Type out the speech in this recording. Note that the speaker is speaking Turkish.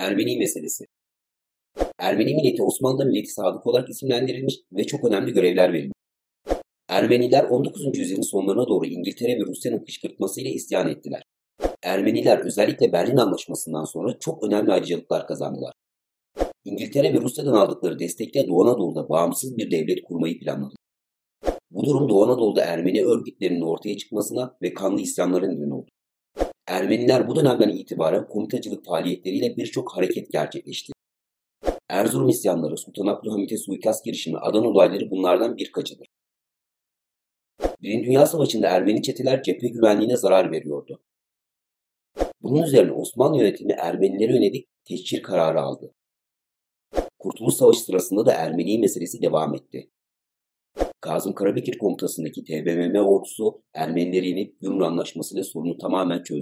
Ermeni meselesi. Ermeni milleti Osmanlı milleti sadık olarak isimlendirilmiş ve çok önemli görevler verilmiş. Ermeniler 19. yüzyılın sonlarına doğru İngiltere ve Rusya'nın kışkırtmasıyla isyan ettiler. Ermeniler özellikle Berlin Anlaşması'ndan sonra çok önemli ayrıcalıklar kazandılar. İngiltere ve Rusya'dan aldıkları destekle Doğu Anadolu'da bağımsız bir devlet kurmayı planladı. Bu durum Doğu Anadolu'da Ermeni örgütlerinin ortaya çıkmasına ve kanlı isyanlara neden oldu. Ermeniler bu dönemden itibaren komitacılık faaliyetleriyle birçok hareket gerçekleşti. Erzurum isyanları, Sultan Abdülhamit'e suikast girişimi, Adana olayları bunlardan birkaçıdır. Birinci Dünya Savaşı'nda Ermeni çeteler cephe güvenliğine zarar veriyordu. Bunun üzerine Osmanlı yönetimi Ermenilere yönelik teşhir kararı aldı. Kurtuluş Savaşı sırasında da Ermeni meselesi devam etti. Kazım Karabekir komutasındaki TBMM ordusu Ermenileri yenip Gümrü Anlaşması ile sorunu tamamen çözdü.